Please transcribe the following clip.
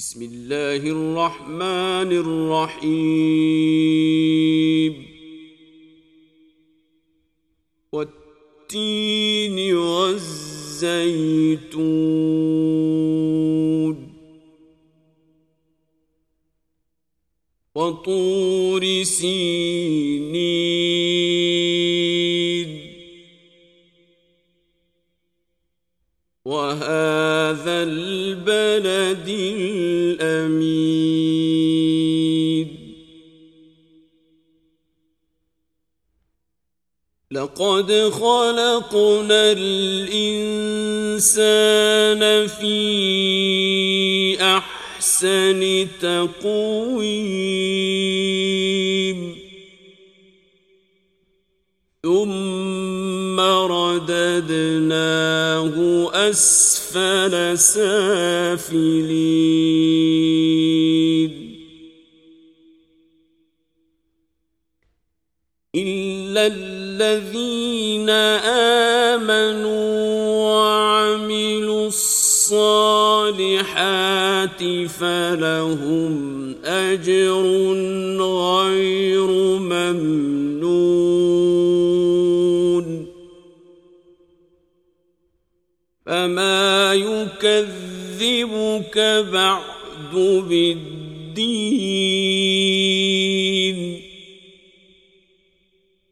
بسم الله الرحمن الرحيم. والتين والزيتون. وطور سينين. وهذا البلد لقد خلقنا الإنسان في أحسن تقويم. ثم رددناه أسفل سافلين. إلا الذين آمنوا وعملوا الصالحات فلهم أجر غير ممنون. فما يكذبك بعد بالدين.